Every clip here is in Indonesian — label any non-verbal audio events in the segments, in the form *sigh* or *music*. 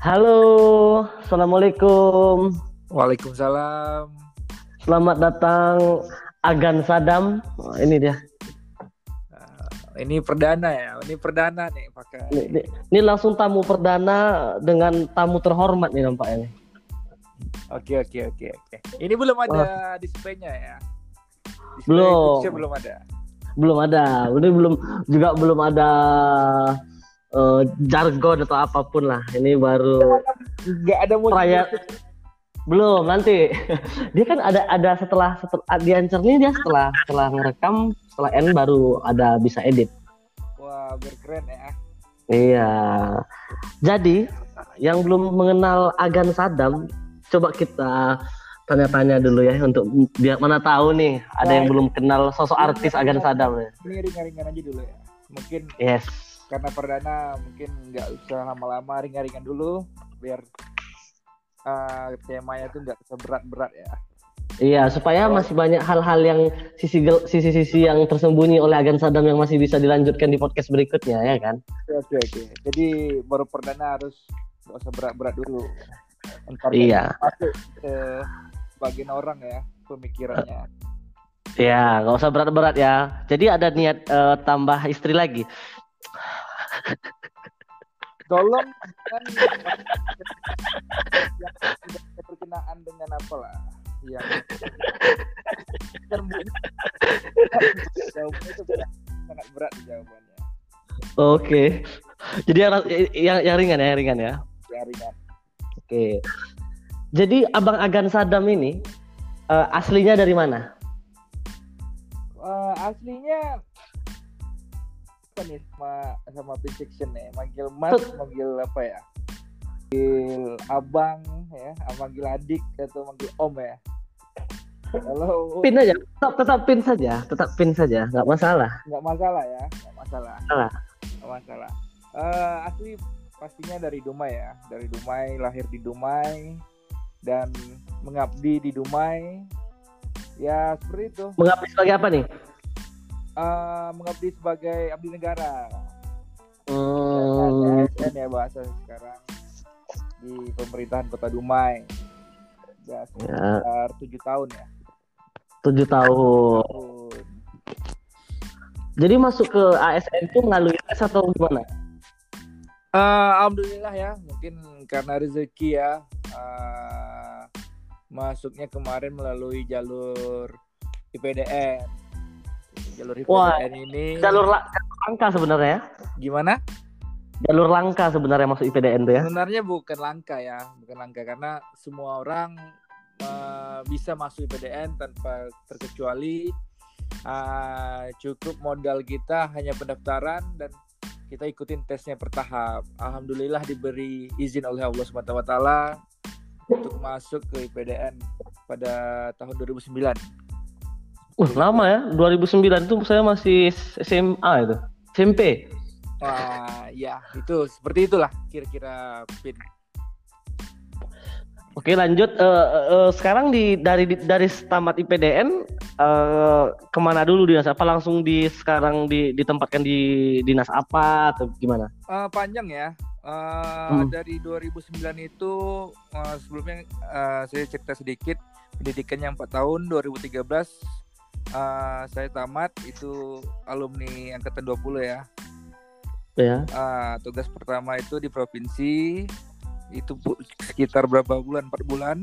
Halo, assalamualaikum. Waalaikumsalam. Selamat datang Agan Sadam. Oh, ini dia. Uh, ini perdana ya. Ini perdana nih pakai. Ini, ini, ini langsung tamu perdana dengan tamu terhormat nih nampaknya. Oke oke oke oke. Ini belum ada oh. displaynya ya. Display belum. belum ada. Belum ada. Ini belum juga belum ada uh, jargon atau apa pun lah. Ini baru nggak ada perayaan belum nanti. *laughs* Dia kan ada ada setelah setelah di nih dia setelah setelah ngerekam setelah end baru ada bisa edit. Wah berkeren ya. Iya. Jadi yang belum mengenal Agan Sadam coba kita tanya-tanya dulu ya untuk biar mana tahu nih ada yang belum kenal sosok artis Agan Sadam ya. Ini ringan-ringan aja dulu ya. Mungkin yes karena perdana mungkin nggak usah lama-lama ringan-ringan dulu biar uh, temanya tuh nggak berat-berat ya. Iya, supaya masih banyak hal-hal yang sisi sisi-sisi yang tersembunyi oleh agen Sadam yang masih bisa dilanjutkan di podcast berikutnya ya kan? Oke oke. Jadi baru perdana harus nggak usah berat-berat dulu. Entar iya. Masuk ke bagian orang ya pemikirannya. Ya, nggak usah berat-berat ya. Jadi ada niat uh, tambah istri lagi tolong kan yang tidak berkenaan dengan apa lah yang jawabannya itu sangat berat jawabannya. Oke. Okay. jadi yang, yang yang ringan ya yang ringan ya. Yang ringan. Oke. Okay. jadi abang Agan Sadam ini uh, aslinya dari mana? Uh, aslinya apa nih sama sama fiction nih. Manggil mas manggil apa ya? Manggil abang ya. Manggil adik atau manggil om ya. Kalau pin aja. Tetap tetap pin saja. Tetap pin saja. Nggak masalah. Nggak masalah ya. Nggak masalah. Masalah. Nggak masalah. Uh, asli pastinya dari Dumai ya. Dari Dumai lahir di Dumai dan mengabdi di Dumai. Ya seperti itu. Mengabdi sebagai apa nih uh, mengabdi sebagai abdi negara. Hmm. Ya, ya bahasa sekarang di pemerintahan Kota Dumai. Ya, sekitar tujuh tahun ya. Tujuh tahun. tahun. Jadi masuk ke ASN itu melalui tes atau gimana? Uh, Alhamdulillah ya, mungkin karena rezeki ya. Uh, masuknya kemarin melalui jalur IPDN jalur Wah, ini jalur, la jalur langka sebenarnya ya? gimana jalur langka sebenarnya masuk IPDN tuh ya sebenarnya bukan langka ya bukan langka karena semua orang uh, bisa masuk IPDN tanpa terkecuali uh, cukup modal kita hanya pendaftaran dan kita ikutin tesnya bertahap. Alhamdulillah diberi izin oleh Allah SWT untuk masuk ke IPDN pada tahun 2009. Uh, lama ya. 2009 itu saya masih SMA itu. SMP. Wah, ya, itu seperti itulah kira-kira pin. Oke, lanjut uh, uh, sekarang di dari dari tamat IPDN uh, ke mana dulu dinas apa langsung di sekarang di ditempatkan di dinas apa atau gimana? Uh, panjang ya. Uh, hmm. Dari 2009 itu uh, sebelumnya uh, saya cerita sedikit pendidikannya 4 tahun 2013 uh, saya tamat itu alumni angkatan 20 ya. Ya. Uh, tugas pertama itu di provinsi itu sekitar berapa bulan? Empat bulan.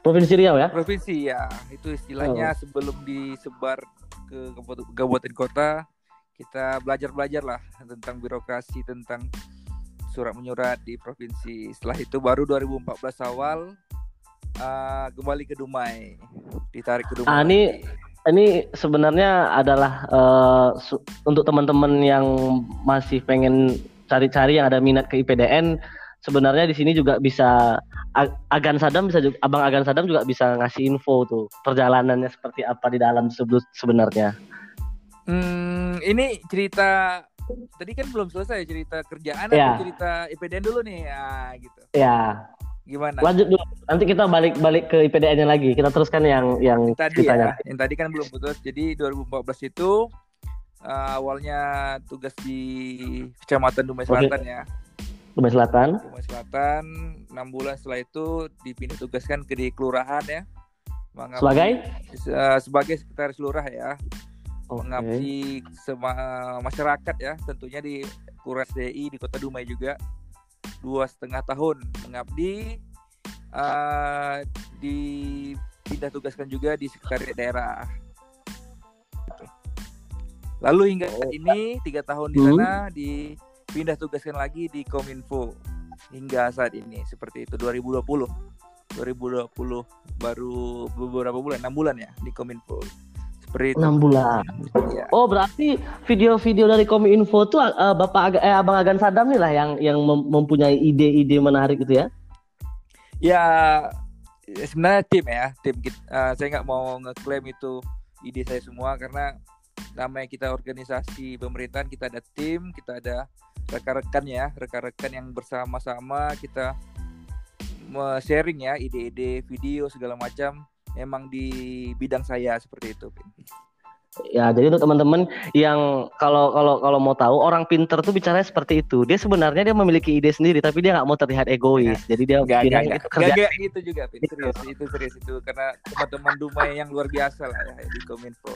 Provinsi Riau ya? Provinsi ya. Itu istilahnya oh. sebelum disebar ke kabupaten kota kita belajar-belajar lah tentang birokrasi tentang surat menyurat di provinsi. Setelah itu baru 2014 awal uh, kembali ke Dumai, ditarik ke Dumai. Ah, ini ini sebenarnya adalah uh, untuk teman-teman yang masih pengen cari-cari yang ada minat ke IPDN sebenarnya di sini juga bisa Agan Sadam bisa juga, Abang Agan Sadam juga bisa ngasih info tuh perjalanannya seperti apa di dalam sebelum sebenarnya. Hmm, ini cerita tadi kan belum selesai cerita kerjaan ya. atau cerita IPDN dulu nih ya gitu. Ya. Gimana? Lanjut dulu. Nanti kita balik balik ke IPDN-nya lagi. Kita teruskan yang yang tadi ya. Yang tadi kan belum putus. Jadi 2014 itu uh, awalnya tugas di Kecamatan Dumai Selatan okay. ya. Kebumen Selatan. Kebumen Selatan. Enam bulan setelah itu dipindah tugaskan ke di kelurahan ya. Mengabdi, sebagai uh, sebagai sekretaris lurah ya. Okay. Mengabdi sema masyarakat ya, tentunya di Kuras DI di Kota Dumai juga dua setengah tahun mengabdi uh, dipindah tugaskan juga di sekretariat daerah. Lalu hingga saat oh. ini tiga tahun di hmm. sana dipindah tugaskan lagi di Kominfo hingga saat ini seperti itu 2020 2020 baru beberapa bulan enam bulan ya di Kominfo seperti itu. 6 bulan. Ya. Oh, berarti video-video dari Kominfo tuh uh, Bapak eh, Abang Agan Sadam nih lah yang yang mempunyai ide-ide menarik gitu ya. Ya, sebenarnya tim ya, tim kita. Uh, saya nggak mau ngeklaim itu ide saya semua karena namanya kita organisasi pemerintahan kita ada tim kita ada rekan-rekan ya rekan-rekan yang bersama-sama kita sharing ya ide-ide video segala macam memang di bidang saya seperti itu Ya, jadi untuk teman-teman yang kalau kalau kalau mau tahu orang pinter tuh bicaranya seperti itu. Dia sebenarnya dia memiliki ide sendiri, tapi dia nggak mau terlihat egois. Ya. Jadi dia gak, gak, gak, itu kerja. Gak, gitu juga, Pin. Serius, itu serius itu karena teman-teman Dumai yang luar biasa lah ya di Kominfo.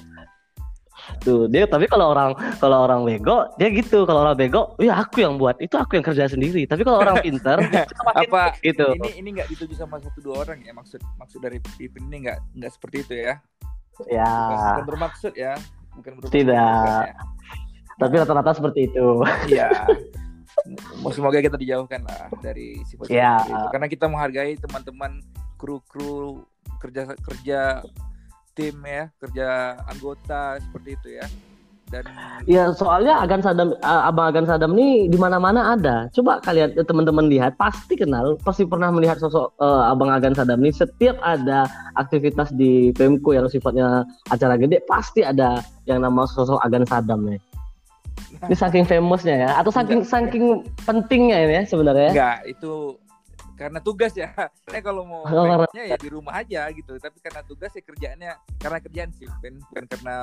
Tuh, dia tapi kalau orang kalau orang bego, dia gitu. Kalau orang bego, ya aku yang buat, itu aku yang kerja sendiri. Tapi kalau orang pinter, *laughs* apa gitu. Ini ini nggak dituju sama satu dua orang ya. Maksud maksud dari Pipin ini nggak nggak seperti itu ya. Ya. Bukan bermaksud ya. Bukan bermaksud. Tidak. Ya. Tapi rata-rata seperti itu. Iya. Semoga kita dijauhkan lah dari sifat ya. itu. Karena kita menghargai teman-teman kru-kru kerja kerja tim ya kerja anggota seperti itu ya. Dan ya soalnya Agan Sadam abang Agan Sadam ini di mana-mana ada. Coba kalian teman-teman lihat pasti kenal. Pasti pernah melihat sosok uh, abang Agan Sadam ini setiap ada aktivitas di Pemko yang sifatnya acara gede pasti ada yang nama sosok Agan Sadam nih. Ini saking famousnya ya atau saking saking pentingnya ini ya sebenarnya enggak itu karena tugas ya. *laughs* Eh kalau mau oh, ya di rumah aja gitu. Tapi karena tugas ya kerjaannya karena kerjaan sih, bukan, bukan karena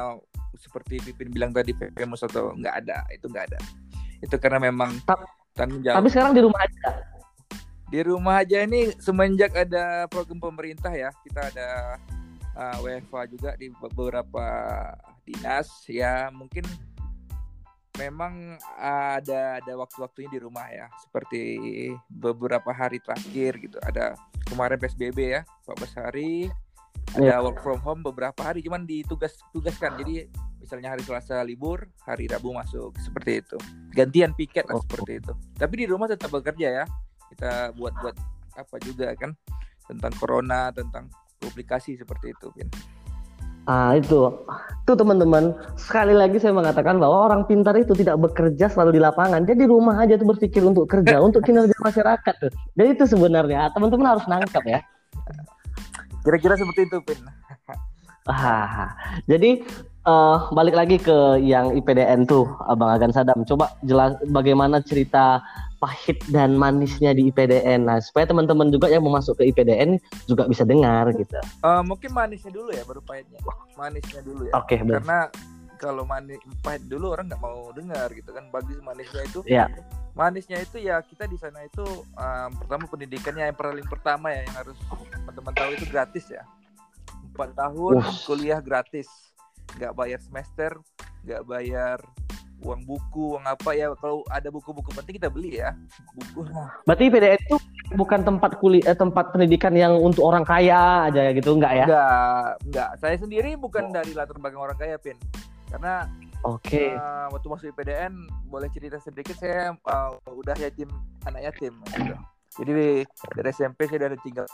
seperti Pipin bilang tadi famous atau nggak ada, itu nggak ada. Itu karena memang tanggung jawab. Tapi sekarang di rumah aja. Di rumah aja ini semenjak ada program pemerintah ya, kita ada uh, WFA juga di beberapa dinas ya mungkin memang ada ada waktu-waktunya di rumah ya. Seperti beberapa hari terakhir gitu. Ada kemarin PSBB ya 14 hari ada yeah. work from home beberapa hari. Cuman ditugas tugaskan jadi misalnya hari Selasa libur hari Rabu masuk. Seperti itu. Gantian piket lah oh. seperti itu. Tapi di rumah tetap bekerja ya. Kita buat buat apa juga kan. Tentang corona tentang publikasi seperti itu Pin. Ah itu, tuh teman-teman. Sekali lagi saya mengatakan bahwa orang pintar itu tidak bekerja selalu di lapangan. Dia di rumah aja tuh berpikir untuk kerja, *laughs* untuk kinerja masyarakat tuh. Jadi itu sebenarnya teman-teman harus nangkap ya. Kira-kira seperti itu, Pin. *laughs* Ah, jadi uh, balik lagi ke yang IPDN tuh, Abang Agan Sadam. Coba jelas bagaimana cerita pahit dan manisnya di IPDN. Nah, supaya teman-teman juga yang mau masuk ke IPDN juga bisa dengar gitu. Uh, mungkin manisnya dulu ya, baru pahitnya. Manisnya dulu ya. Oke, okay, Karena kalau manis pahit dulu orang nggak mau dengar gitu kan. Bagus manisnya itu. Iya. Manisnya itu ya kita di sana itu um, pertama pendidikannya yang paling pertama ya yang harus teman-teman tahu itu gratis ya. Empat tahun Uff. kuliah gratis, nggak bayar semester, nggak bayar uang buku, uang apa ya. Kalau ada buku-buku penting kita beli ya. Buku. Berarti PDN itu bukan tempat kuliah, eh, tempat pendidikan yang untuk orang kaya aja gitu, enggak ya? Enggak, enggak. Saya sendiri bukan oh. dari latar belakang orang kaya, Pin. Karena Oke. Okay. Uh, waktu masuk IPDN boleh cerita sedikit saya uh, udah yatim anak yatim gitu. Jadi dari SMP saya udah tinggal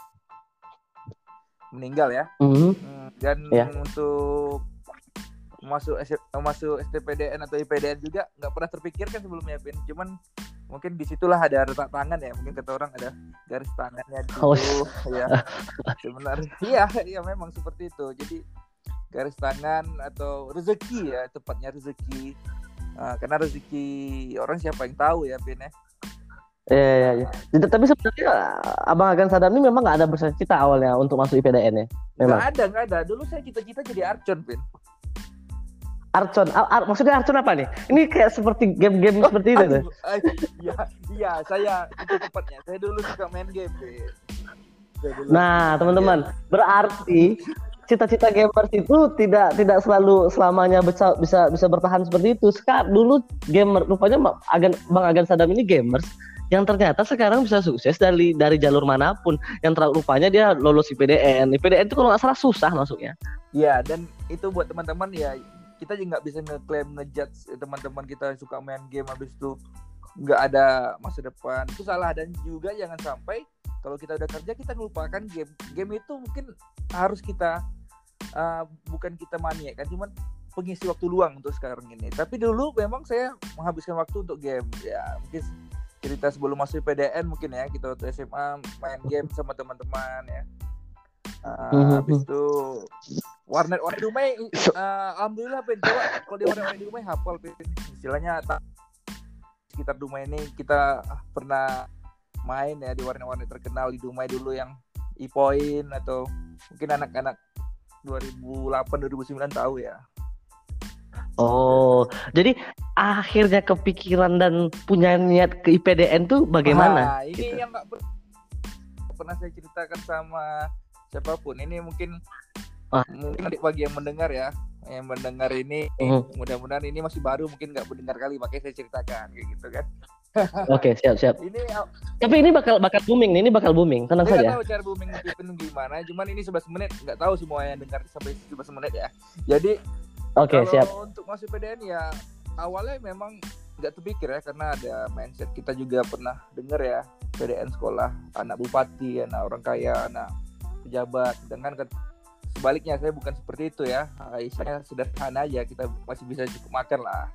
meninggal ya. Mm -hmm. Dan yeah. untuk masuk masuk STPDN atau IPDN juga nggak pernah terpikirkan sebelumnya Pin cuman mungkin di situlah ada retak tangan ya mungkin kata orang ada garis tangannya di oh. ya sebenarnya iya iya memang seperti itu jadi garis tangan atau rezeki ya tepatnya rezeki nah, karena rezeki orang siapa yang tahu ya Pin ya Iya, iya, iya. Tapi sebenarnya Abang Agan Sadam ini memang nggak ada bercita awalnya untuk masuk IPDN ya? Memang. Nggak ada, nggak ada. Dulu saya cita-cita jadi arcon, Pin. Archon. Ar Ar maksudnya Archon apa nih? Ini kayak seperti game-game seperti itu tuh. Iya, iya, saya itu tepatnya. Saya dulu suka main game. Nah, teman-teman, berarti cita-cita gamers itu tidak tidak selalu selamanya bisa bisa bisa bertahan seperti itu. Sekarang dulu gamer rupanya agan Bang Agan Sadam ini gamers yang ternyata sekarang bisa sukses dari dari jalur mana pun yang terlalu rupanya dia lolos IPDN IPDN itu kalau nggak salah susah masuknya Iya dan itu buat teman-teman ya kita juga nggak bisa ngeklaim ngejudge teman-teman kita yang suka main game habis itu nggak ada masa depan. Itu salah. Dan juga jangan sampai kalau kita udah kerja kita melupakan game. Game itu mungkin harus kita uh, bukan kita mania kan cuman pengisi waktu luang untuk sekarang ini. Tapi dulu memang saya menghabiskan waktu untuk game. Ya mungkin cerita sebelum masuk PDN mungkin ya kita waktu SMA main game sama teman-teman ya. Uh, habis itu warnet warnet Dumai uh, alhamdulillah pen coba kalau di warnet warnet Dumai hafal pen istilahnya tak sekitar Dumai ini kita pernah main ya di warnet-warnet terkenal di Dumai dulu yang e-point atau mungkin anak-anak 2008 2009 tahu ya. Oh, jadi akhirnya kepikiran dan punya niat ke IPDN tuh bagaimana? Nah, ini gitu. yang nggak pernah saya ceritakan sama siapa pun. Ini mungkin ah. mungkin adik bagi yang mendengar ya, yang mendengar ini uh. mudah-mudahan ini masih baru mungkin nggak mendengar kali, makanya saya ceritakan kayak gitu kan. *laughs* Oke, okay, siap siap. Ini tapi ini bakal bakal booming nih, ini bakal booming. Tenang saya saja. tahu cara booming itu gimana, cuman ini 11 menit nggak tahu semua yang dengar sampai 11 menit ya. Jadi Oke, okay, siap. Untuk masuk PDN ya awalnya memang nggak terpikir ya karena ada mindset kita juga pernah dengar ya PDN sekolah anak bupati, anak orang kaya, anak pejabat. Dengan kan sebaliknya saya bukan seperti itu ya. Istilahnya sederhana aja, kita masih bisa cukup makan lah.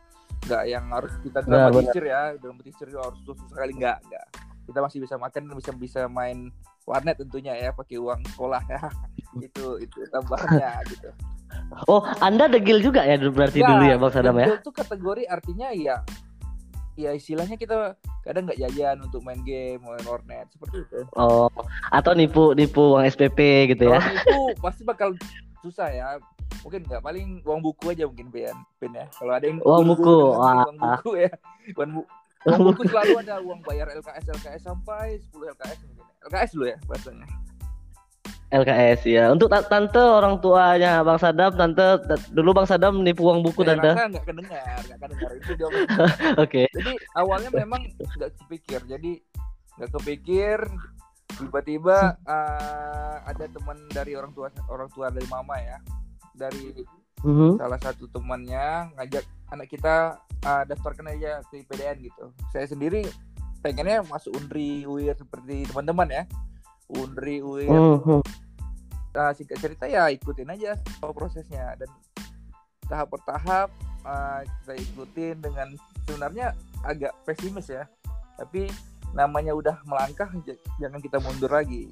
Nggak yang harus kita dramatisir ya. Dramatisir harus susah sekali. Nggak nggak. Kita masih bisa makan bisa bisa main warnet tentunya ya pakai uang sekolah ya. *laughs* Itu itu tambahannya *laughs* gitu. Oh anda degil juga ya berarti nah, dulu ya bang Sadam ya? itu kategori artinya ya ya istilahnya kita kadang nggak jajan untuk main game main warnet seperti itu. Oh atau nipu nipu uang SPP gitu ya. Nipu pasti bakal susah ya. Mungkin nggak paling uang buku aja mungkin Pian Pian ya. Kalau ada yang uang buku uang buku ya. Uang, bu uang buku selalu ada uang bayar LKS LKS sampai 10 LKS mungkin LKS dulu ya bahasanya LKS ya untuk tante orang tuanya Bang Sadam tante dulu Bang Sadam nipu uang buku Saya tante nggak kedengar nggak kedengar itu dia *laughs* oke okay. jadi awalnya memang nggak kepikir jadi nggak kepikir tiba-tiba uh, ada teman dari orang tua orang tua dari mama ya dari mm-hmm. salah satu temannya ngajak anak kita uh, daftarkan aja ke IPDN gitu. Saya sendiri pengennya masuk Unri UIR seperti teman-teman ya. Unri UIR. Mm-hmm. Nah, singkat cerita ya ikutin aja prosesnya dan tahap per tahap uh, kita ikutin dengan sebenarnya agak pesimis ya. Tapi namanya udah melangkah jangan kita mundur lagi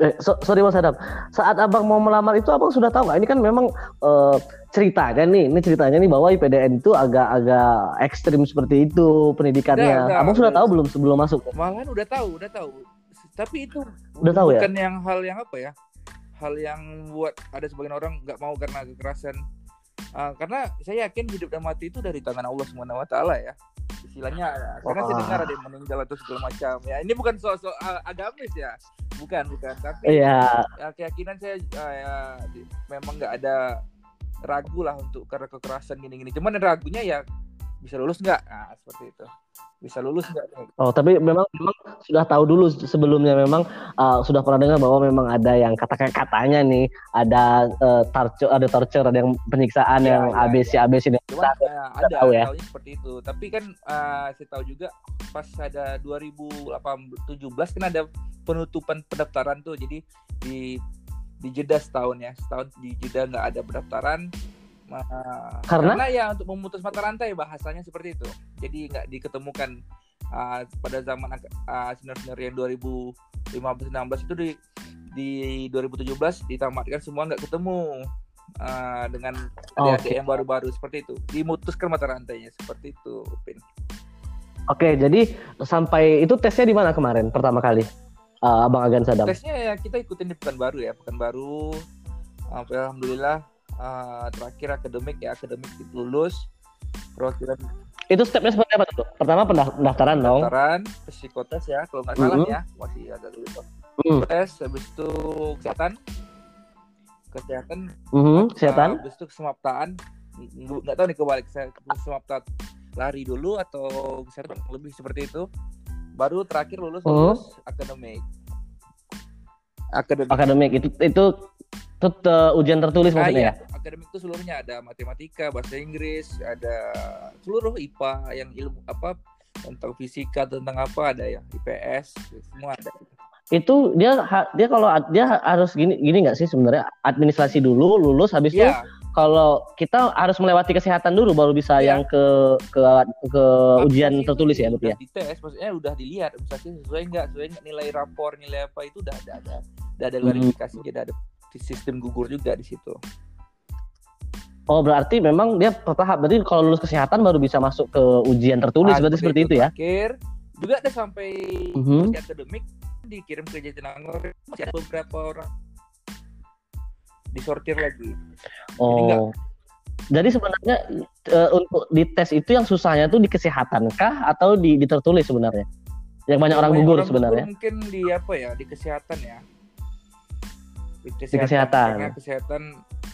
eh, so, sorry Mas Adam, saat abang mau melamar itu abang sudah tahu nggak? Ini kan memang uh, ceritanya nih, ini ceritanya nih bahwa IPDN itu agak-agak ekstrim seperti itu pendidikannya. Nah, nah, abang sudah tahu belum sebelum masuk? Malahan udah tahu, udah tahu. Tapi itu udah tahu ya? bukan ya? yang hal yang apa ya? Hal yang buat ada sebagian orang nggak mau karena kekerasan. Uh, karena saya yakin hidup dan mati itu dari tangan Allah Subhanahu Wa Taala ya istilahnya ya. karena saya dengar ada yang meninggal atau segala macam ya ini bukan soal soal agamis ya bukan bukan tapi yeah. ya, keyakinan saya uh, ya, memang nggak ada ragu lah untuk karena kekerasan gini-gini cuman ragunya ya bisa lulus nggak? Nah, seperti itu. Bisa lulus nggak? Oh tapi memang memang sudah tahu dulu sebelumnya memang uh, sudah pernah dengar bahwa memang ada yang kata katanya nih ada uh, torture ada torture ada yang penyiksaan ya, yang ya, ABC ya. ABC ini Cuma, uh, ada tahu ya. seperti itu. Tapi kan uh, saya tahu juga pas ada 2017 kan ada penutupan pendaftaran tuh. Jadi di di jeda setahun ya setahun di jeda nggak ada pendaftaran karena? karena ya untuk memutus mata rantai bahasanya seperti itu. Jadi nggak diketemukan uh, pada zaman uh, senior-senior yang 2015-16 itu di di 2017 ditamatkan semua nggak ketemu uh, dengan adik-adik okay. yang baru-baru seperti itu. Dimutuskan mata rantainya seperti itu, Pin. Oke, jadi sampai itu tesnya di mana kemarin pertama kali? Uh, Abang Agan Sadam. Tesnya ya kita ikutin di Pekanbaru ya, Pekanbaru. Alhamdulillah uh, terakhir akademik ya akademik lulus. Perwakilan itu stepnya seperti apa tuh? Pertama pendaftaran dong. pendaftaran psikotes ya kalau nggak salah mm -hmm. ya masih agak lupa mm. tes habis itu kesehatan. Kesehatan mm -hmm. kesehatan. uh, habis itu kesemaptaan nggak tahu nih kebalik saya kesemaptaan lari dulu atau kesehatan lebih seperti itu. Baru terakhir lulus oh. lulus akademik. Akademik. Akademik itu itu itu uh, ujian tertulis ah, maksudnya iya. ya akademik itu seluruhnya ada matematika bahasa Inggris ada seluruh IPA yang ilmu apa tentang fisika tentang apa ada ya IPS semua ada itu dia dia kalau dia harus gini gini nggak sih sebenarnya administrasi dulu lulus habis yeah. itu kalau kita harus melewati kesehatan dulu baru bisa yeah. yang ke ke ke ujian tertulis ya berarti ya. Dites maksudnya udah dilihat misalnya sesuai nggak sesuai nggak nilai rapor nilai apa itu udah ada ada udah ada verifikasi hmm. udah ada sistem gugur juga di situ. Oh berarti memang dia bertahap berarti kalau lulus kesehatan baru bisa masuk ke ujian tertulis berarti seperti itu, itu ya. Akhir juga ada sampai uh -huh. akademik dikirim ke Jatinangor masih ada beberapa orang disortir lagi. Oh. Jadi, enggak, jadi sebenarnya uh, untuk di tes itu yang susahnya tuh di kesehatan kah atau di, di tertulis sebenarnya? Yang banyak orang gugur orang sebenarnya. Gugur mungkin di apa ya di kesehatan ya. Di kesehatan. Di kesehatan. kesehatan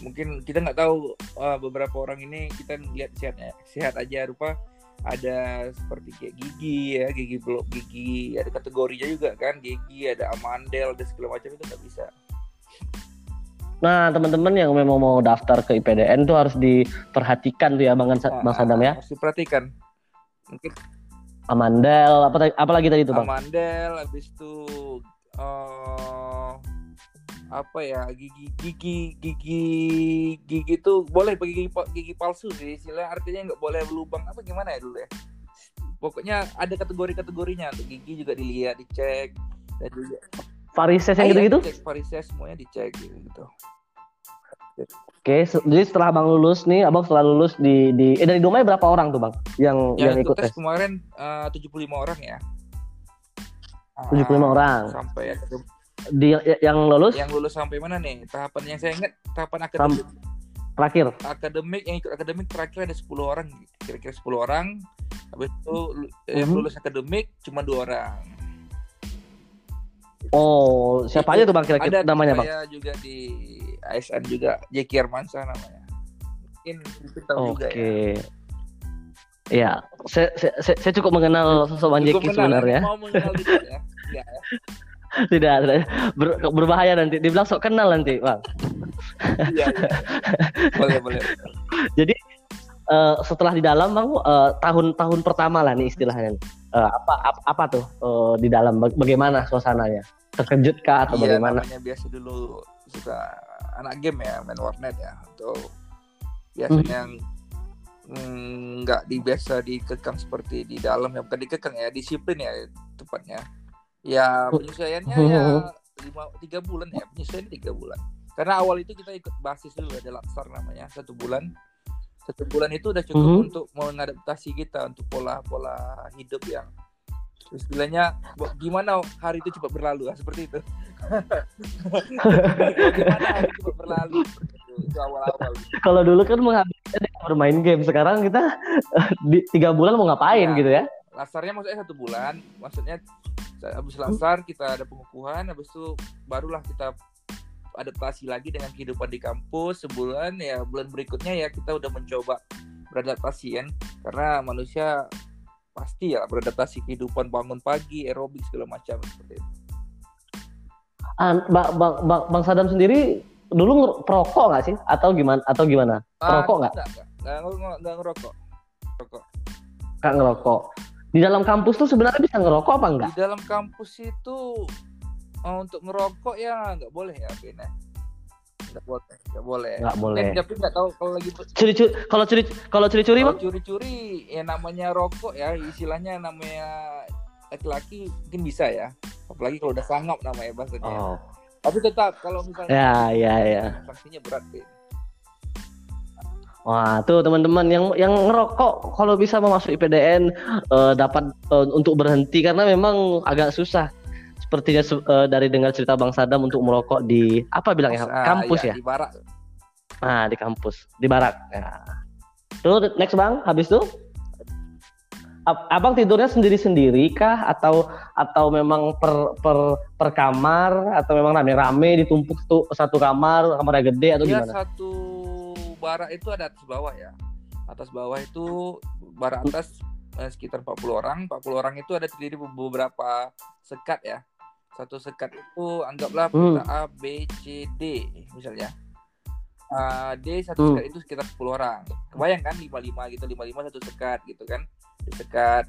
mungkin kita nggak tahu uh, beberapa orang ini kita lihat sehatnya sehat aja rupa ada seperti kayak gigi ya gigi blok gigi ada kategorinya juga kan gigi ada amandel ada segala macam itu nggak bisa Nah, teman-teman yang memang mau daftar ke IPDN tuh harus diperhatikan tuh ya Bang, nah, Bang Sadam ya. Harus diperhatikan. Mungkin Amandel, apa apa lagi tadi itu, Bang? Amandel habis itu uh, apa ya? Gigi gigi gigi gigi itu boleh gigi, gigi palsu sih. Istilah artinya nggak boleh lubang apa gimana ya dulu ya. Pokoknya ada kategori-kategorinya untuk gigi juga dilihat, dicek dan juga varises yang gitu-gitu? Cek varises semuanya dicek gitu. Oke, jadi setelah Bang lulus nih, Abang setelah lulus di di eh dari Dumai berapa orang tuh Bang yang yang, yang ikut tes? kemarin uh, 75 orang ya. 75 uh, ah, orang. Sampai ya, di yang lulus? Yang lulus sampai mana nih? Tahapan yang saya ingat tahapan akademik. Sam terakhir. Akademik yang ikut akademik terakhir ada 10 orang, kira-kira 10 orang. Habis itu -huh. yang mhm. lulus akademik cuma dua orang. Oh, siapa aja tuh bang kira-kira namanya bang? Saya juga di ASN juga Jeki Armansa namanya. Mungkin tahu okay. juga ya. Iya, saya, saya, saya cukup mengenal sosok Bang Jeki sebenarnya. Mau mengenal juga ya? *laughs* ya. Tidak, tidak. Ber, berbahaya nanti. Dibilang sok kenal nanti, Bang. Iya, iya. Boleh, boleh. Jadi uh, setelah di dalam Bang uh, tahun-tahun pertama lah nih istilahnya. Uh, apa, apa apa tuh uh, di dalam bagaimana suasananya? terkejut kah atau iya, bagaimana? Biasa dulu suka anak game ya main warnet ya atau biasanya hmm. nggak hmm, di biasa dikekang seperti di dalam ya bukan dikekang ya disiplin ya tepatnya ya *laughs* penyesuaiannya ya lima tiga bulan ya penyesuaian tiga bulan. Karena awal itu kita ikut basis dulu ada laksar namanya satu bulan. Satu bulan itu udah cukup -hmm. untuk mengadaptasi kita untuk pola-pola hidup yang istilahnya gimana hari itu cepat berlalu ya seperti itu. *laughs* Gimana hari cepat berlalu itu. Awal-awal. Kalau dulu kan menghabiskan bermain game. Sekarang kita *laughs* di tiga bulan mau ngapain ya, gitu ya? Lasarnya maksudnya satu bulan maksudnya habis lasar kita ada pengukuhan habis itu barulah kita adaptasi lagi dengan kehidupan di kampus sebulan ya bulan berikutnya ya kita udah mencoba beradaptasi kan karena manusia pasti ya beradaptasi kehidupan bangun pagi aerobik segala macam seperti itu. Ah, bang, bang, bang, bang Sadam sendiri dulu perokok nggak sih atau gimana atau gimana? Ah, perokok nggak? Nggak, ngerokok. Rokok. Nggak ngerokok. Di dalam kampus tuh sebenarnya bisa ngerokok apa enggak? Di dalam kampus itu oh, untuk ngerokok ya nggak boleh ya, Ben. Nggak boleh, nggak boleh. Nggak boleh. Eh, tapi nggak tahu kalau lagi curi curi kalau curi kalau curi curi bang? Curi curi ya namanya rokok ya istilahnya namanya laki-laki mungkin bisa ya. Apalagi kalau udah sangap namanya bahasanya. Oh. Tapi tetap kalau misalnya ya ya ya sanksinya berat deh. Wah, tuh teman-teman yang yang ngerokok kalau bisa masuk IPDN uh, dapat uh, untuk berhenti karena memang agak susah sepertinya uh, dari dengar cerita Bang Sadam untuk merokok di apa bilangnya ya kampus ya, ya? Di barak. Nah, di kampus, di barak. Ya. Tuh next Bang, habis tuh Abang tidurnya sendiri-sendiri kah atau atau memang per per per kamar atau memang rame-rame ditumpuk tuh satu kamar, kamarnya gede atau ya, gimana? satu barak itu ada atas bawah ya. Atas bawah itu barak atas eh, sekitar 40 orang. 40 orang itu ada terdiri beberapa sekat ya. Satu sekat itu anggaplah hmm. A, B, C, D misalnya uh, D satu hmm. sekat itu sekitar 10 orang. Kebayang kan 55 gitu, 55 satu sekat gitu kan. Sekat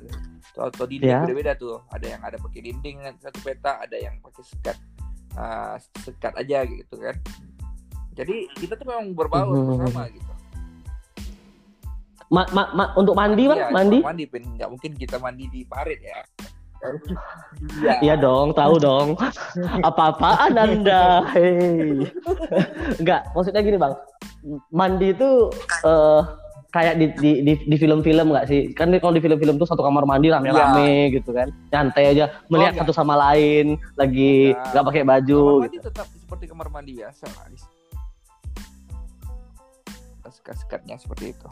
atau dinding yeah. beda-beda tuh. Ada yang ada pakai dinding satu peta, ada yang pakai sekat uh, sekat aja gitu kan. Jadi kita tuh memang berbaur hmm. bersama gitu. Ma, ma, ma, untuk mandi, Bang? Iya, mandi? Mandi, pin. Nggak mungkin kita mandi di parit ya. Iya. iya dong, tahu dong. *laughs* Apa-apaan Anda? Hei. Enggak, maksudnya gini, Bang. Mandi itu uh, kayak di di di, di film-film nggak sih? Kan kalau di film-film tuh satu kamar mandi rame-rame ya. gitu kan. Nyantai aja melihat oh, satu sama lain, lagi nggak pakai baju kamar mandi gitu. tetap seperti kamar mandi biasa lah. Sekat-sekatnya seperti itu.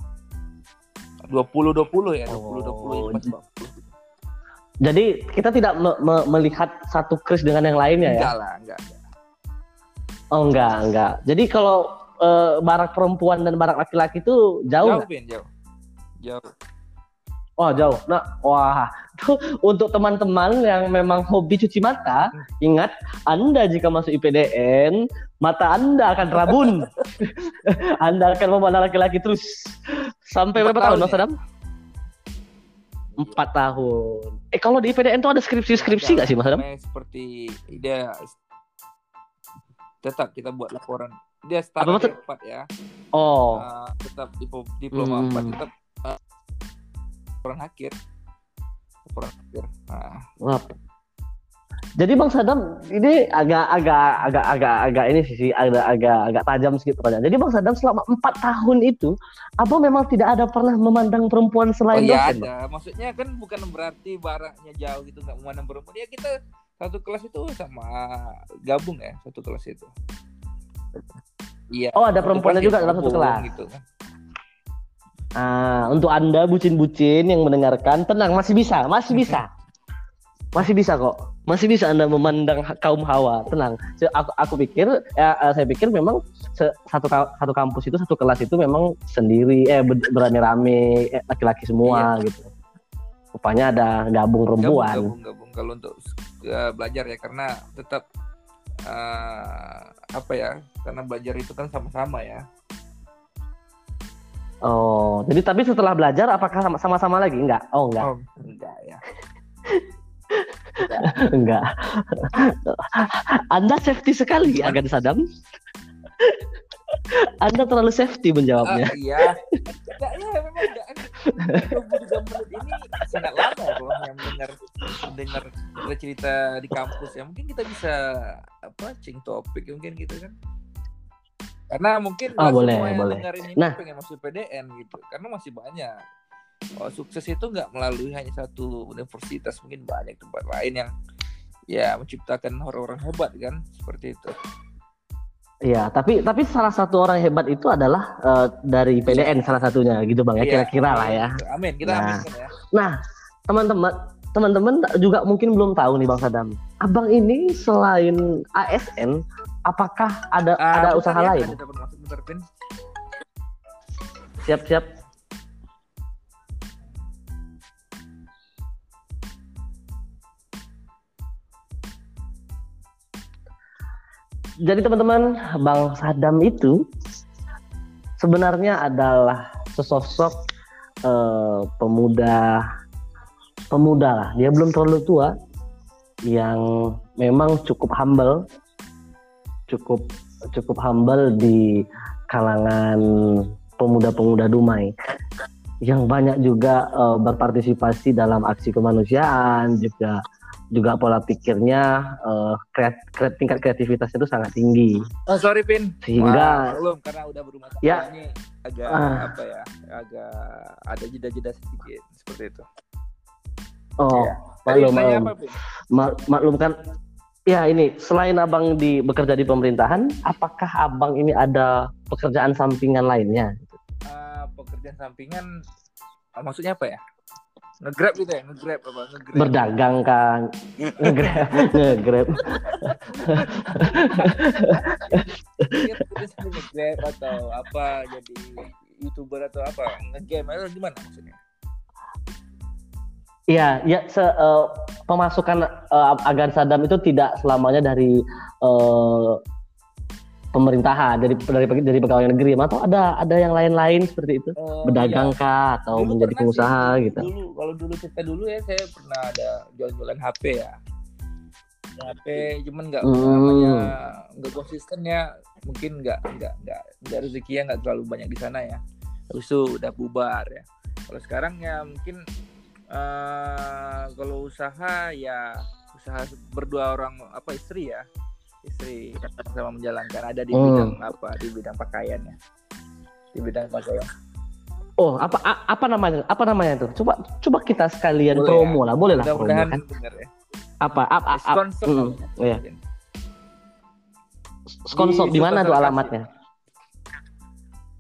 20 20 ya, 20 oh, 20 20. Jadi kita tidak me me melihat satu kris dengan yang lainnya ya? Enggak lah, enggak. Oh enggak, enggak. Jadi kalau uh, barak perempuan dan barak laki-laki itu jauh? Jauh, jauh. Jauh. Oh jauh. Nah, wah, tuh *laughs* untuk teman-teman yang memang hobi cuci mata, hmm. ingat Anda jika masuk IPDN, mata Anda akan rabun. *laughs* anda akan memandang laki-laki terus sampai berapa tahun, Mas ya? Adam? Empat tahun. Eh kalau di IPDN tuh ada skripsi-skripsi nggak sih Mas Adam? Seperti dia tetap kita buat laporan. Dia standar empat ya. Oh. Uh, tetap diploma empat hmm. tetap uh, laporan akhir. Laporan akhir. Nah. Jadi Bang Sadam ini agak agak agak agak agak ini sih agak agak agak tajam sedikit pertanyaan. Jadi Bang Sadam selama empat tahun itu, apa memang tidak ada pernah memandang perempuan selain oh, iya dosen? ada. Bang? Maksudnya kan bukan berarti baraknya jauh gitu nggak memandang perempuan. Ya kita satu kelas itu sama gabung ya satu kelas itu. Iya. Oh ada perempuannya juga dalam satu kelas. Gitu kan. Ah, untuk anda bucin-bucin yang mendengarkan tenang masih bisa, masih bisa. *laughs* masih bisa kok masih bisa anda memandang kaum hawa tenang aku aku pikir ya eh, saya pikir memang satu satu kampus itu satu kelas itu memang sendiri eh berani rame eh, laki-laki semua iya. gitu rupanya ada gabung perempuan gabung, gabung, gabung kalau untuk uh, belajar ya karena tetap uh, apa ya karena belajar itu kan sama-sama ya Oh, jadi tapi setelah belajar apakah sama-sama lagi? Enggak. Oh, enggak. Oh, enggak ya. *laughs* Enggak. *laughs* Anda safety sekali, Agan Sadam. Anda terlalu safety menjawabnya. Uh, iya. Enggak, ya memang enggak. 23 menit ini sangat lama kalau yang mendengar mendengar cerita di kampus ya. Mungkin kita bisa apa cing topik mungkin gitu kan. Karena mungkin oh, boleh, semua yang boleh. dengerin ini nah. pengen masuk PDN gitu. Karena masih banyak oh, sukses itu nggak melalui hanya satu universitas mungkin banyak tempat lain yang ya menciptakan orang-orang hebat kan seperti itu Iya, tapi tapi salah satu orang hebat itu adalah uh, dari PDN salah satunya gitu bang ya iya. kira-kira lah ya. Amin, kita nah, amin ya. Nah, teman-teman teman-teman juga mungkin belum tahu nih bang Sadam, abang ini selain ASN, apakah ada uh, ada usaha ya, lain? Siap-siap. Jadi teman-teman, Bang Sadam itu sebenarnya adalah sesosok uh, pemuda pemuda lah. Dia belum terlalu tua yang memang cukup humble, cukup cukup humble di kalangan pemuda-pemuda Dumai yang banyak juga uh, berpartisipasi dalam aksi kemanusiaan juga juga pola pikirnya uh, kreat, kreat, tingkat kreativitasnya itu sangat tinggi. Oh sorry Pin. Sehingga Wah, belum karena udah berumah tangga ya, ini agak uh, apa ya agak ada jeda-jeda sedikit seperti itu. Oh ya. maklum maklum. Ma maklum kan Ya ini selain abang di bekerja di pemerintahan, apakah abang ini ada pekerjaan sampingan lainnya? Uh, pekerjaan sampingan maksudnya apa ya? Ngegrab gitu ya, ngegrab apa? Ngegrab. Berdagang kan, ngegrab, *laughs* ngegrab. ngegrab atau apa jadi youtuber atau apa? Ngegame atau gimana maksudnya? Iya, ya se, uh, pemasukan uh, agan sadam itu tidak selamanya dari uh, pemerintahan, dari dari dari pegawai negeri, atau ada ada yang lain-lain seperti itu, uh, berdagang iya. kah atau dulu menjadi pengusaha sih, gitu. Dulu kalau dulu cerita dulu ya saya pernah ada jual-jualan HP ya. HP cuman nggak hmm. namanya nggak konsisten ya mungkin nggak nggak nggak nggak rezekinya nggak terlalu banyak di sana ya terus itu udah bubar ya kalau sekarang ya mungkin uh, kalau usaha ya usaha berdua orang apa istri ya istri sama menjalankan ada di hmm. bidang apa di bidang pakaian ya di bidang pakaian oh apa apa namanya apa namanya tuh coba coba kita sekalian boleh promo ya? lah boleh lah promo kan ya. apa apa apa mm, ya. Skonsop di mana tuh alamatnya?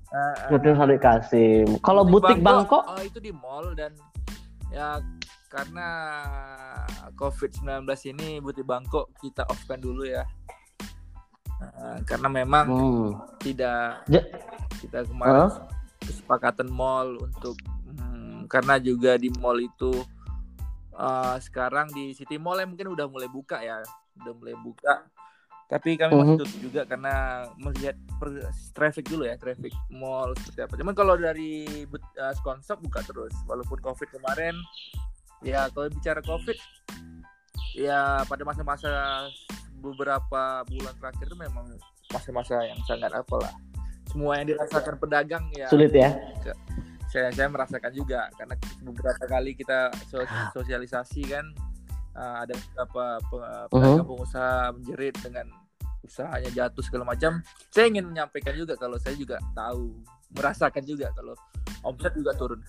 Uh, uh, Salik Kasim. Kalau butik Bangkok, Bangkok oh, itu di mall dan ya karena COVID-19 ini Buti Bangkok kita offkan dulu ya. Uh, karena memang hmm. tidak ja kita kemarin uh? kesepakatan mall untuk hmm, karena juga di mall itu uh, sekarang di City Mall ya mungkin udah mulai buka ya, udah mulai buka. Tapi kami uh -huh. masih mhm. tutup juga karena melihat traffic dulu ya, traffic mall seperti apa. Cuman kalau dari uh, Skonsop buka terus, walaupun COVID kemarin, ya kalau bicara COVID, ya pada masa-masa beberapa bulan terakhir itu memang masa-masa yang sangat apa lah. Semua yang dirasakan pedagang ya sulit ya. saya saya merasakan juga karena beberapa kali kita sosialisasi kan uh, ada beberapa pedagang uh -huh. pengusaha menjerit dengan usahanya jatuh segala macam. Saya ingin menyampaikan juga kalau saya juga tahu, merasakan juga kalau omset juga turun.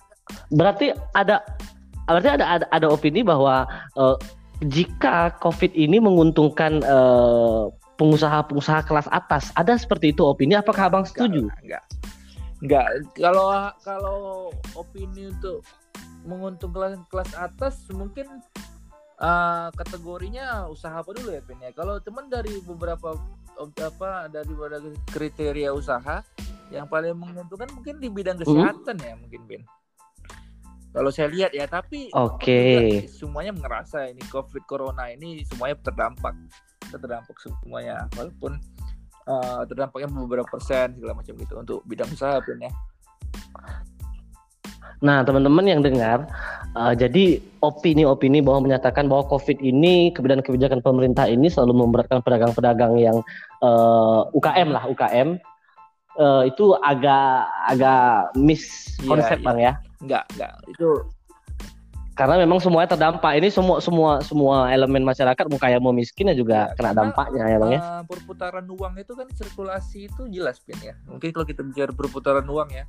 Berarti ada berarti ada ada, ada opini bahwa uh, jika COVID ini menguntungkan uh, pengusaha-pengusaha kelas atas, ada seperti itu opini? Apakah abang setuju? Enggak, enggak. enggak. Kalau kalau opini untuk menguntungkan kelas atas mungkin uh, kategorinya usaha apa dulu ya Pin ya kalau teman dari beberapa apa dari beberapa kriteria usaha yang paling menguntungkan mungkin di bidang hmm? kesehatan hmm? ya mungkin Pin kalau saya lihat ya tapi oke okay. semuanya merasa ini covid corona ini semuanya terdampak terdampak semuanya walaupun uh, terdampaknya beberapa persen segala macam gitu untuk bidang usaha pun ya Nah, teman-teman yang dengar, uh, jadi opini-opini bahwa menyatakan bahwa COVID ini kemudian kebijakan pemerintah ini selalu memberatkan pedagang-pedagang yang uh, eh, UKM lah, UKM uh, itu agak agak miss iya, konsep yeah, bang ya? Enggak, enggak. Itu karena memang semuanya terdampak. Ini semua semua semua elemen masyarakat mau kaya mau miskin ya juga ya, kena dampaknya ya bang ya. uh, perputaran uang itu kan sirkulasi itu jelas pin ya. Mungkin kalau kita bicara perputaran uang ya.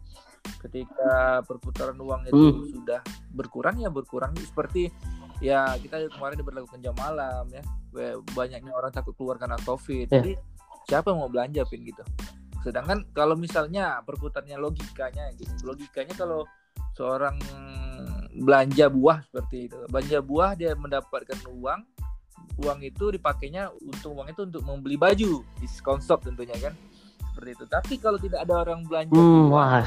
Ketika perputaran uang itu hmm. sudah berkurang ya berkurang. Seperti ya kita kemarin diberlakukan jam malam ya. Banyaknya orang takut keluar karena covid. Ya. jadi siapa yang mau belanja pin gitu? Sedangkan kalau misalnya perputarannya logikanya gitu. Logikanya kalau seorang belanja buah seperti itu. Belanja buah dia mendapatkan uang. Uang itu dipakainya untuk uang itu untuk membeli baju. Diskon shop tentunya kan? Seperti itu. Tapi kalau tidak ada orang belanja hmm, buah,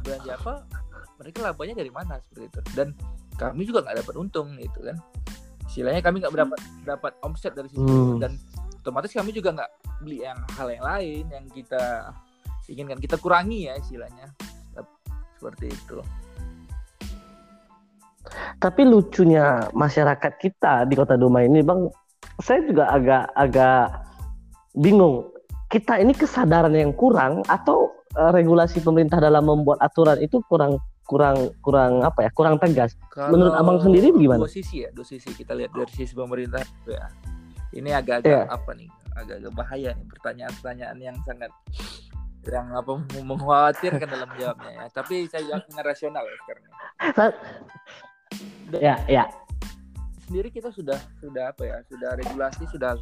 belanja apa mereka labanya dari mana seperti itu. Dan kami juga nggak dapat untung gitu kan? Istilahnya kami nggak dapat dapat omset dari situ. Hmm. dan otomatis kami juga nggak beli yang hal yang lain yang kita inginkan. Kita kurangi ya istilahnya. Seperti itu tapi lucunya masyarakat kita di Kota Duma ini, Bang, saya juga agak agak bingung. Kita ini kesadaran yang kurang atau uh, regulasi pemerintah dalam membuat aturan itu kurang kurang kurang apa ya kurang tegas. Kalau Menurut abang sendiri gimana? Dua sisi ya, dua sisi kita lihat dari sisi pemerintah ya. Ini agak-agak yeah. apa nih? Agak-agak bahaya nih pertanyaan-pertanyaan yang sangat yang apa mengkhawatirkan dalam jawabnya ya. Tapi saya dengan rasional ya sekarang. Ya, ya. sendiri kita sudah sudah apa ya sudah regulasi sudah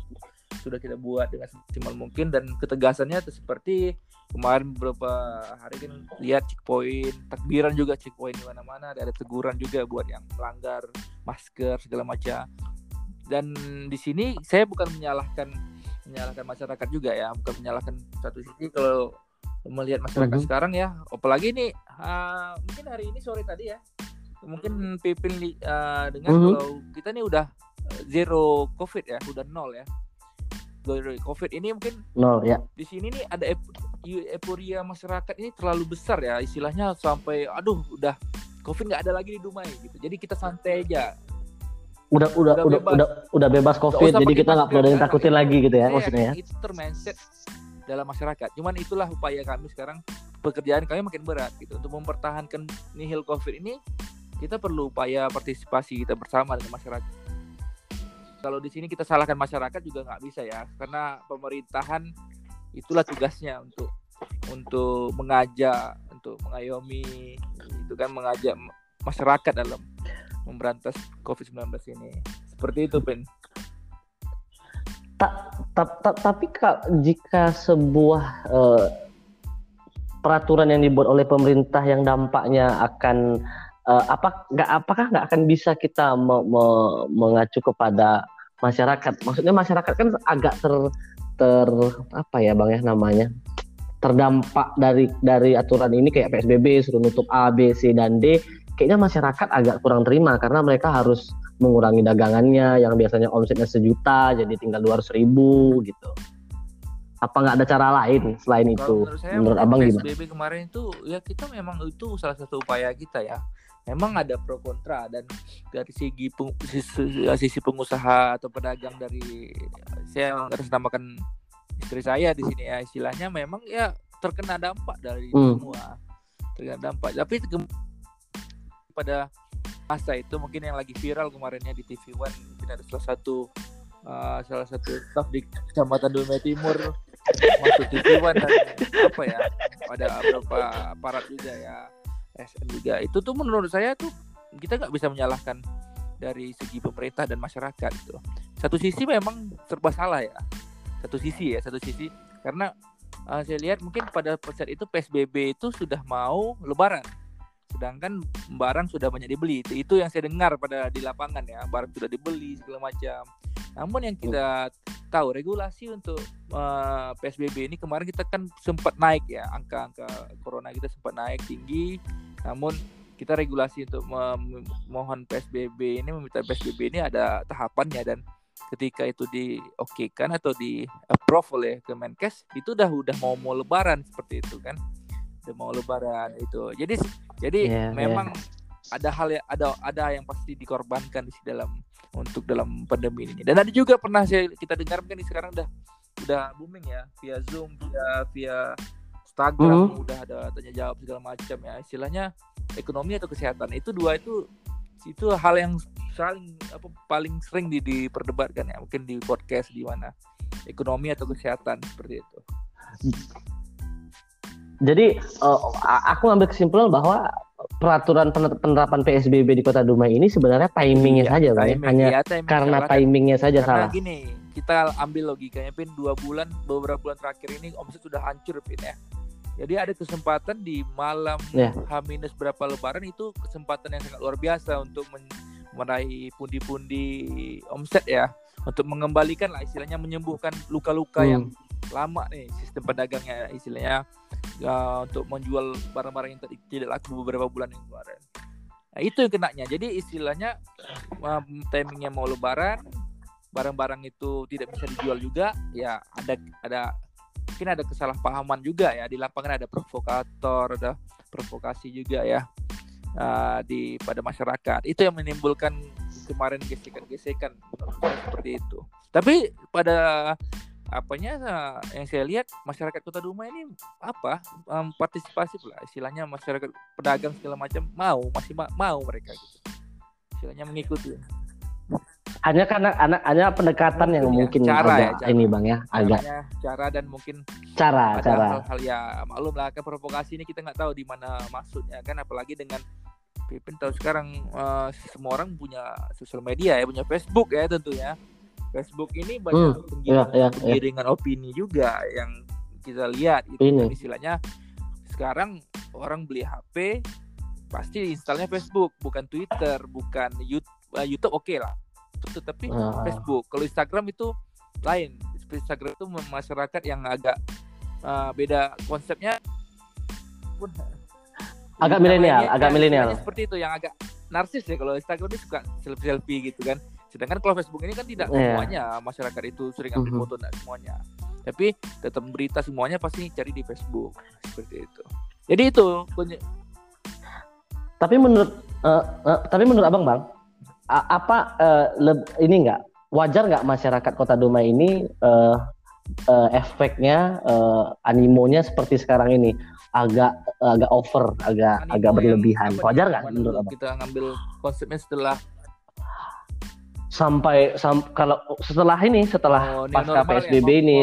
sudah kita buat dengan semaksimal mungkin dan ketegasannya itu seperti kemarin beberapa hari kan lihat checkpoint takbiran juga checkpoint di mana-mana ada teguran juga buat yang melanggar masker segala macam dan di sini saya bukan menyalahkan menyalahkan masyarakat juga ya bukan menyalahkan satu sisi kalau melihat masyarakat mm -hmm. sekarang ya apalagi ini uh, mungkin hari ini sore tadi ya mungkin Pipin uh, dengan mm -hmm. kalau kita nih udah zero covid ya udah nol ya. Zero covid ini mungkin nol ya. di sini nih ada euforia masyarakat ini terlalu besar ya istilahnya sampai aduh udah covid nggak ada lagi di Dumai gitu. Jadi kita santai aja. Udah udah udah bebas. udah udah bebas covid jadi kita nggak perlu ada yang takutin lagi gitu ya maksudnya ya. itu termindset dalam masyarakat. Cuman itulah upaya kami sekarang pekerjaan kami makin berat gitu. Untuk mempertahankan nihil covid ini kita perlu upaya partisipasi kita bersama dengan masyarakat kalau di sini kita salahkan masyarakat juga nggak bisa ya karena pemerintahan itulah tugasnya untuk untuk mengajak untuk mengayomi itu kan mengajak masyarakat dalam memberantas COVID-19 ini. Seperti itu, Ben. Ta, ta, ta, tapi kak, jika sebuah uh, peraturan yang dibuat oleh pemerintah yang dampaknya akan uh, apa nggak apakah nggak akan bisa kita me, me, mengacu kepada masyarakat? Maksudnya masyarakat kan agak ter ter apa ya bang ya namanya terdampak dari dari aturan ini kayak PSBB suruh nutup A, B, C dan D kayaknya masyarakat agak kurang terima karena mereka harus mengurangi dagangannya yang biasanya omsetnya sejuta jadi tinggal dua ratus ribu gitu. Apa nggak ada cara lain selain Kalau itu? Menurut, saya, menurut abang gimana? PSBB kemarin itu ya kita memang itu salah satu upaya kita ya. Memang ada pro kontra dan dari segi peng, sisi, sisi pengusaha atau pedagang dari saya harus namakan istri saya di sini ya istilahnya memang ya terkena dampak dari hmm. semua terkena dampak tapi pada masa itu mungkin yang lagi viral kemarinnya di TV One mungkin ada salah satu uh, salah satu staff di Kecamatan Dumai Timur masuk TV One dan apa ya ada beberapa aparat juga ya SN juga itu tuh menurut saya tuh kita nggak bisa menyalahkan dari segi pemerintah dan masyarakat itu satu sisi memang serba salah ya. Satu sisi ya satu sisi. Karena uh, saya lihat mungkin pada saat itu PSBB itu sudah mau lebaran. Sedangkan barang sudah banyak dibeli. Itu itu yang saya dengar pada di lapangan ya. Barang sudah dibeli segala macam. Namun yang kita tahu regulasi untuk uh, eh, PSBB ini kemarin kita kan sempat naik ya. Angka-angka corona kita sempat naik tinggi namun kita regulasi untuk memohon PSBB ini meminta PSBB ini ada tahapannya dan ketika itu diokekan atau di approve oleh Kemenkes itu udah udah mau mau lebaran seperti itu kan udah mau lebaran itu jadi jadi yeah, memang yeah. ada hal yang ada ada yang pasti dikorbankan di dalam untuk dalam pandemi ini. Dan ada juga pernah saya kita dengar kan sekarang udah udah booming ya via Zoom, via via Instagram, mm -hmm. udah ada tanya jawab segala macam ya. Istilahnya ekonomi atau kesehatan itu dua itu itu hal yang saling apa paling sering di, diperdebatkan ya mungkin di podcast di mana ekonomi atau kesehatan seperti itu jadi uh, aku ambil kesimpulan bahwa peraturan penerapan PSBB di Kota Dumai ini sebenarnya timingnya iya, saja, ya. timing, hanya ya, timing karena salah. timingnya saja karena salah. gini, kita ambil logikanya, pin dua bulan, beberapa bulan terakhir ini omset sudah hancur, pin ya. Jadi ada kesempatan di malam yeah. H berapa Lebaran itu kesempatan yang sangat luar biasa untuk meraih pundi-pundi omset ya, untuk mengembalikan lah istilahnya menyembuhkan luka-luka hmm. yang lama nih sistem pedagangnya istilahnya ya, untuk menjual barang-barang yang tidak laku beberapa bulan yang kemarin. Nah, itu yang kenanya. Jadi istilahnya timingnya mau lebaran, barang-barang itu tidak bisa dijual juga, ya ada ada mungkin ada kesalahpahaman juga ya di lapangan ada provokator, ada provokasi juga ya uh, di pada masyarakat. Itu yang menimbulkan kemarin gesekan-gesekan seperti itu. Tapi pada apanya yang saya lihat masyarakat Kota Duma ini apa um, partisipasi pula istilahnya masyarakat pedagang segala macam mau masih ma mau mereka gitu istilahnya mengikuti hanya karena anak hanya pendekatan yang ya, mungkin cara agak ya, cara. ini bang ya agak cara dan mungkin cara ada cara hal-hal ya maklum lah kan provokasi ini kita nggak tahu di mana maksudnya kan apalagi dengan Pipin tahu sekarang uh, semua orang punya sosial media ya, punya Facebook ya tentunya. Facebook ini banyak Hmm, penggiringan, iya, iya, penggiringan opini juga yang kita lihat itu Ini. kan istilahnya sekarang orang beli HP pasti installnya Facebook bukan Twitter bukan YouTube YouTube oke lah tetapi Ah. Facebook kalau Instagram itu lain. Instagram itu masyarakat yang agak uh, beda konsepnya. Pun Agak milenial, agak milenial. seperti itu yang agak narsis ya. Kalau Instagram ini suka selfie selfie gitu kan. Sedangkan kalau Facebook ini kan tidak Iya. semuanya. Masyarakat itu sering ambil Mhm. foto tidak semuanya. Tapi tetap berita semuanya pasti cari di Facebook. Seperti itu. Jadi itu punya- Tapi menurut eh, eh, tapi menurut abang bang, apa eh, leb- ini nggak wajar nggak masyarakat Kota Dumai ini eh, eh, efeknya eh, animonya seperti sekarang ini agak agak over, agak animo agak berlebihan. Wajar nih, nggak menurut abang? kita ngambil konsepnya setelah Sampai sam- kalau setelah ini setelah Oh, pasca normal ya, PSBB mau- ini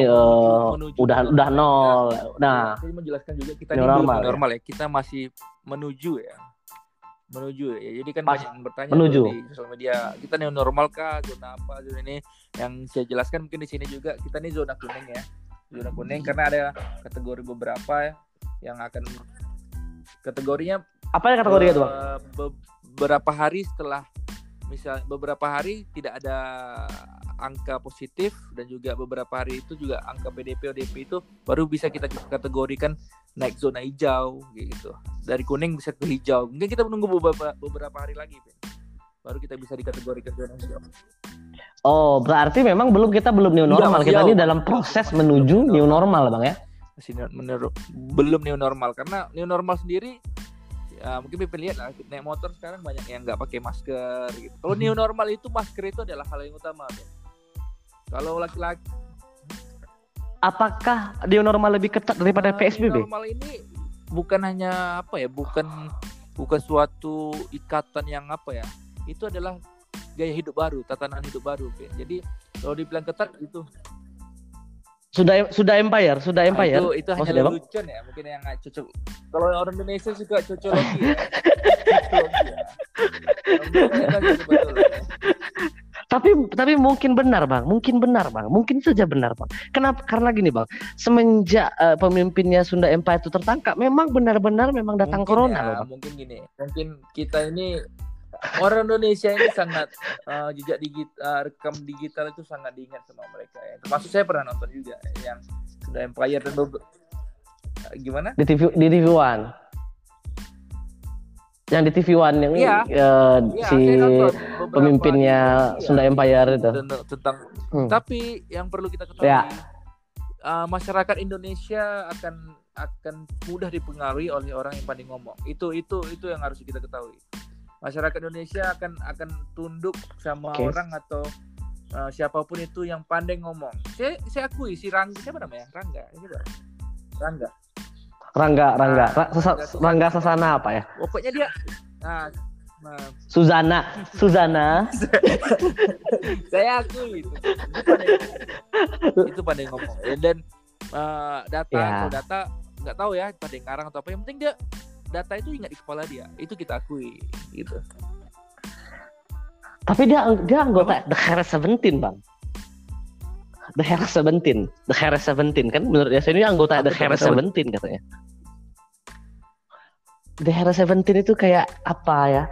menuju udah udah normal. nol. Nah, Ya, saya menjelaskan juga kita new ini normal new ya. normal ya. Kita masih menuju ya. Menuju ya. Jadi kan Pas- banyak yang bertanya menuju. tuh di sosial media. Kita new normal kah? Zona apa? Zona ini yang saya jelaskan mungkin di sini juga kita ini zona kuning ya. Zona kuning karena ada kategori beberapa ya yang akan kategorinya apa ya kategori itu bang? eh, beberapa hari setelah misal beberapa hari tidak ada angka positif dan juga beberapa hari itu juga angka PDP ODP itu baru bisa kita kategorikan naik zona hijau gitu. Dari kuning bisa ke hijau. Mungkin kita menunggu beberapa beberapa hari lagi, Ben. Baru kita bisa dikategorikan zona hijau. Oh, berarti memang belum kita belum new normal. masih Kita jauh. ini dalam proses menuju new normal, Bang ya. Masih menurut belum new normal karena new normal sendiri ya mungkin Bipin lihat lah naik motor sekarang banyak yang nggak pakai masker gitu. Kalau new normal itu masker itu adalah hal yang utama, Ben. Kalau laki-laki Apakah new normal lebih ketat daripada Nah, PSBB? new normal ini bukan hanya apa ya, bukan bukan suatu ikatan yang apa ya. Itu adalah gaya hidup baru, tatanan hidup baru. Jadi kalau dibilang ketat itu Sudah sudah empire, sudah ah, empire. itu itu hanya maksudnya, lelucon ya, mungkin yang nggak cocok. Kalau orang Indonesia suka cocologi ya. *laughs* Cocologi ya. Orang Indonesia betul. Tapi tapi mungkin benar, Bang. Mungkin benar, Bang. Mungkin saja benar, Bang. Kenapa? Karena gini, Bang. Semenjak eh, pemimpinnya Sunda Empire itu tertangkap, memang benar-benar memang datang Mungkin corona, ya, loh, Bang. mungkin gini mungkin kita ini orang Indonesia ini sangat uh, jejak digital rekam digital itu sangat diingat sama mereka ya termasuk saya pernah nonton juga yang sudah Empire dan uh, gimana Di TV di TV One. Yang di TV One yang Iya. eh, Iya, si pemimpinnya iya, Sunda Empire itu. tentang, Hmm. tapi yang perlu kita ketahui Ya. uh, masyarakat Indonesia akan akan mudah dipengaruhi oleh orang yang pandai ngomong itu itu itu yang harus kita ketahui masyarakat Indonesia akan akan tunduk sama Oke. orang atau uh, siapa pun itu yang pandai ngomong saya saya akui si Rangga siapa namanya Rangga siapa? Rangga Rangga, Rangga, Ah, Ra- Sesa- Rangga Rangga Sasana apa ya? pokoknya dia nah, nah Suzana, Suzana. *laughs* saya akui itu. Itu pandai ngomong. Dan, uh, data Ya. kalau data nggak tahu ya pandai ngarang atau apa. Yang penting dia data itu ingat di kepala dia. Itu kita akui gitu. Tapi dia dia anggota The Harris Seventeen, Bang. The Harris Seventeen, The Harris Seventeen kan menurut dia ini anggota The tuh? Seventeen katanya. The Harris Seventeen itu kayak apa ya?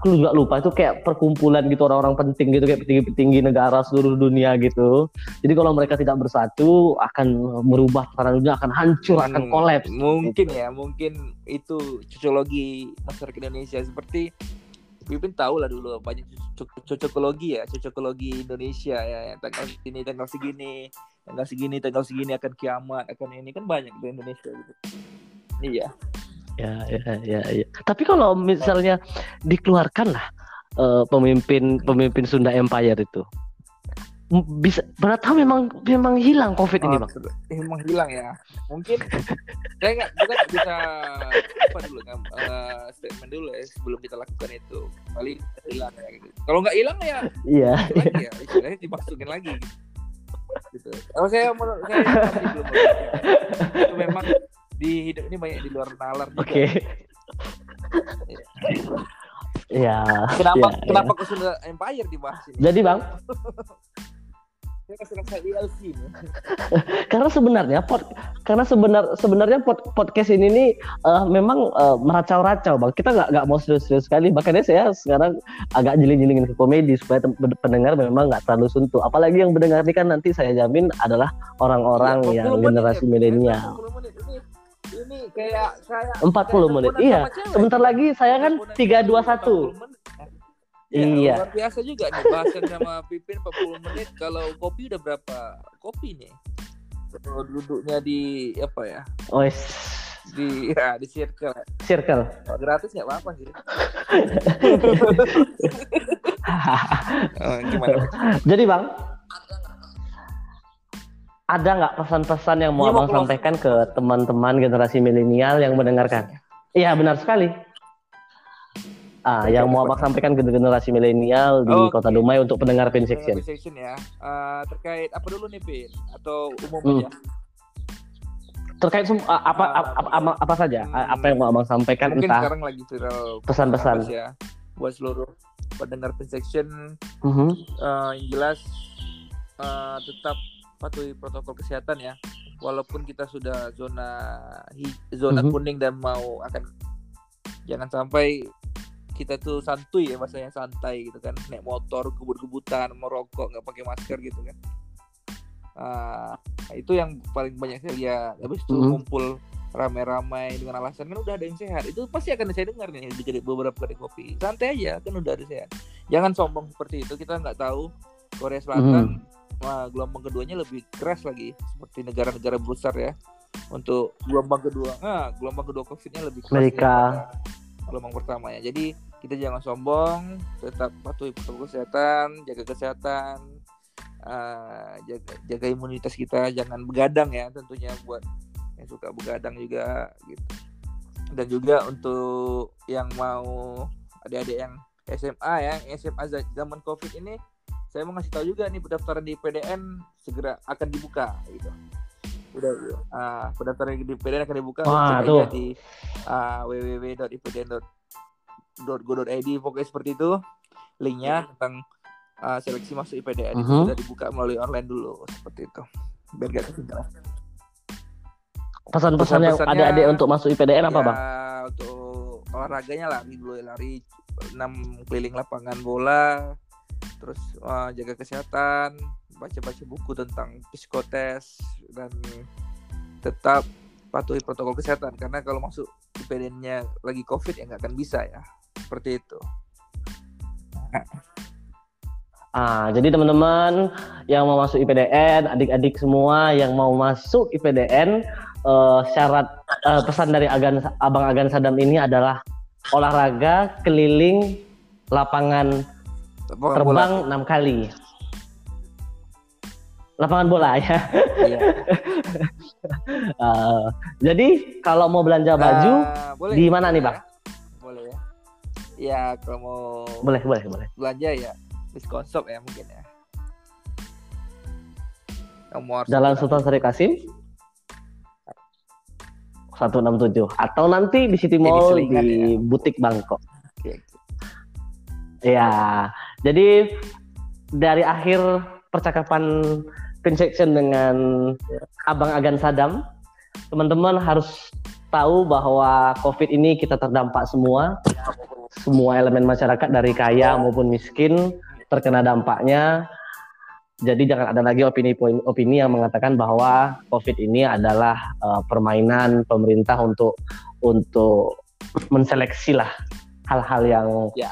Aku juga lupa itu kayak perkumpulan gitu orang-orang penting gitu kayak petinggi-petinggi negara seluruh dunia gitu. Jadi kalau mereka tidak bersatu akan merubah tatanan dunia akan hancur, akan Hmm, kolaps. mungkin gitu. ya mungkin itu cocologi masyarakat Indonesia seperti Pipin tahu lah dulu banyak co- cocokologi ya cocokologi Indonesia ya yang tanggal segini tanggal segini tanggal segini tanggal segini akan kiamat akan ini. Kan banyak di Indonesia gitu. Iya. Ya, ya, ya, ya. Tapi kalau misalnya dikeluarkan lah eh, pemimpin pemimpin Sunda Empire itu, Bisa berarti memang memang hilang COVID ini Oh, bang. sudah. Eh, emang hilang ya mungkin saya nggak nggak bisa apa dulu nggak eh, statement dulu ya sebelum kita lakukan itu kali hilang ya gitu. kalau nggak hilang ya Iya. lagi ya istilahnya dimasukin lagi gitu. gitu. Oh saya menurut saya masih belum itu memang di hidup ini banyak di luar nalar juga. Oke. Iya. Kenapa ya, kenapa ya. Empire dibahas ini? Jadi bang, *laughs* *laughs* karena sebenarnya pod, karena sebenar sebenarnya pod, podcast ini nih uh, memang uh, meracau-racau bang. Kita nggak nggak mau serius-serius sekali. Makanya saya sekarang agak jeling-jelingin ke komedi supaya pendengar memang nggak terlalu suntuk. Apalagi yang mendengar ini kan nanti saya jamin adalah orang-orang ya, yang generasi milenial. Ini kayak kayak 40 menit. Iya. Sebentar lagi saya kan 321. Ya, iya. Luar biasa juga nih bahasan sama Pipin 40 menit. Kalau kopi udah berapa kopi nih? Kalau duduknya di apa ya? Oh, di *laughs* ya di circle. Circle. Oh, gratis nggak apa-apa sih. oh, *laughs* gimana? Jadi bang, ada nggak pesan-pesan yang mau abang sampaikan ke teman-teman generasi milenial yang mendengarkan? Iya benar sekali. Ah, yang mau abang sampaikan ke generasi milenial di oh, Kota Dumai untuk pendengar Pin Section. Pin Section ya. Uh, terkait apa dulu nih Pin atau umum hmm. aja? Terkait sem- apa, apa, apa, apa, apa saja hmm, apa yang mau abang sampaikan mungkin entah sekarang lagi viral pesan-pesan ya buat seluruh pendengar Pin Section. Uh -huh. uh, yang jelas uh, tetap patuhi protokol kesehatan ya. Walaupun kita sudah zona zona uh -huh. kuning dan mau akan jangan sampai kita tuh santuy ya masanya santai gitu kan. Naik motor kebut-kebutan merokok nggak pakai masker gitu kan. Uh, itu yang paling banyak saya lihat. Habis itu mm-hmm. ngumpul ramai-ramai dengan alasan kan udah ada yang sehat. Itu pasti akan saya dengar nih di beberapa kedai kopi. Santai aja kan udah ada sehat. Jangan sombong seperti itu kita nggak tahu Korea Selatan mm. wah, gelombang keduanya lebih keras lagi seperti negara-negara besar ya untuk gelombang kedua. Nah gelombang kedua covidnya lebih keras Amerika gelombang pertama ya. Jadi kita jangan sombong, tetap patuhi protokol kesehatan, jaga kesehatan, uh, jaga, jaga imunitas kita, jangan begadang ya tentunya buat yang suka begadang juga gitu. Dan juga untuk yang mau adik-adik yang SMA ya, SMA zaman Covid ini saya mau ngasih tahu juga nih pendaftaran di PDN segera akan dibuka gitu udah uh, pendaftaran di PDN akan dibuka Wah, tuh. di uh, www.ipdn.go.id pokoknya seperti itu linknya tentang uh, seleksi masuk IPDN uh -huh. itu mhm. sudah dibuka melalui online dulu seperti itu biar gak ketinggalan pesan-pesan yang adik-adik untuk masuk IPDN apa ya, bang? Untuk olahraganya lari dulu lari enam keliling lapangan bola, terus uh, jaga kesehatan, baca-baca buku tentang psikotes dan tetap patuhi protokol kesehatan. Karena kalau masuk IPDN-nya lagi COVID ya nggak akan bisa ya. Seperti itu. Ah, jadi teman-teman yang mau masuk IPDN, adik-adik semua yang mau masuk IPDN, uh, eh, syarat uh, pesan dari Agan, Abang Agan Sadam ini adalah olahraga keliling lapangan terbang enam kali lapangan bola ya. Iya. uh, *laughs* jadi kalau mau belanja baju uh, boleh, di mana nih bang? Boleh ya. Ya kalau mau boleh boleh boleh. Belanja ya diskon shop ya mungkin ya. Nomor Jalan Sultan Sari Kasim 167 atau nanti di City Mall di, di ya. butik Bangkok. Oke. Ya, jadi dari akhir percakapan Pinsection dengan Abang Agan Sadam, teman-teman harus tahu bahwa COVID ini kita terdampak semua, semua elemen masyarakat dari kaya maupun miskin terkena dampaknya. Jadi jangan ada lagi opini-opini yang mengatakan bahwa COVID ini adalah uh, permainan pemerintah untuk untuk menseleksi lah hal-hal yang ya.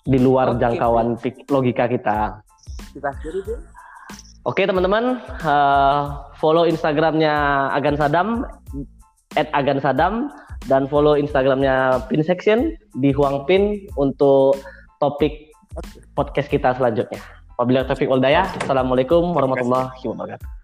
di luar Oke, jangkauan logika kita. Kita akhiri Oke teman-teman, uh, follow Instagramnya Agan Sadam, at Agan Sadam, dan follow Instagramnya Pin Section di Huang Pin untuk topik podcast kita selanjutnya. Wabillahi taufiq wal Assalamualaikum warahmatullahi wabarakatuh.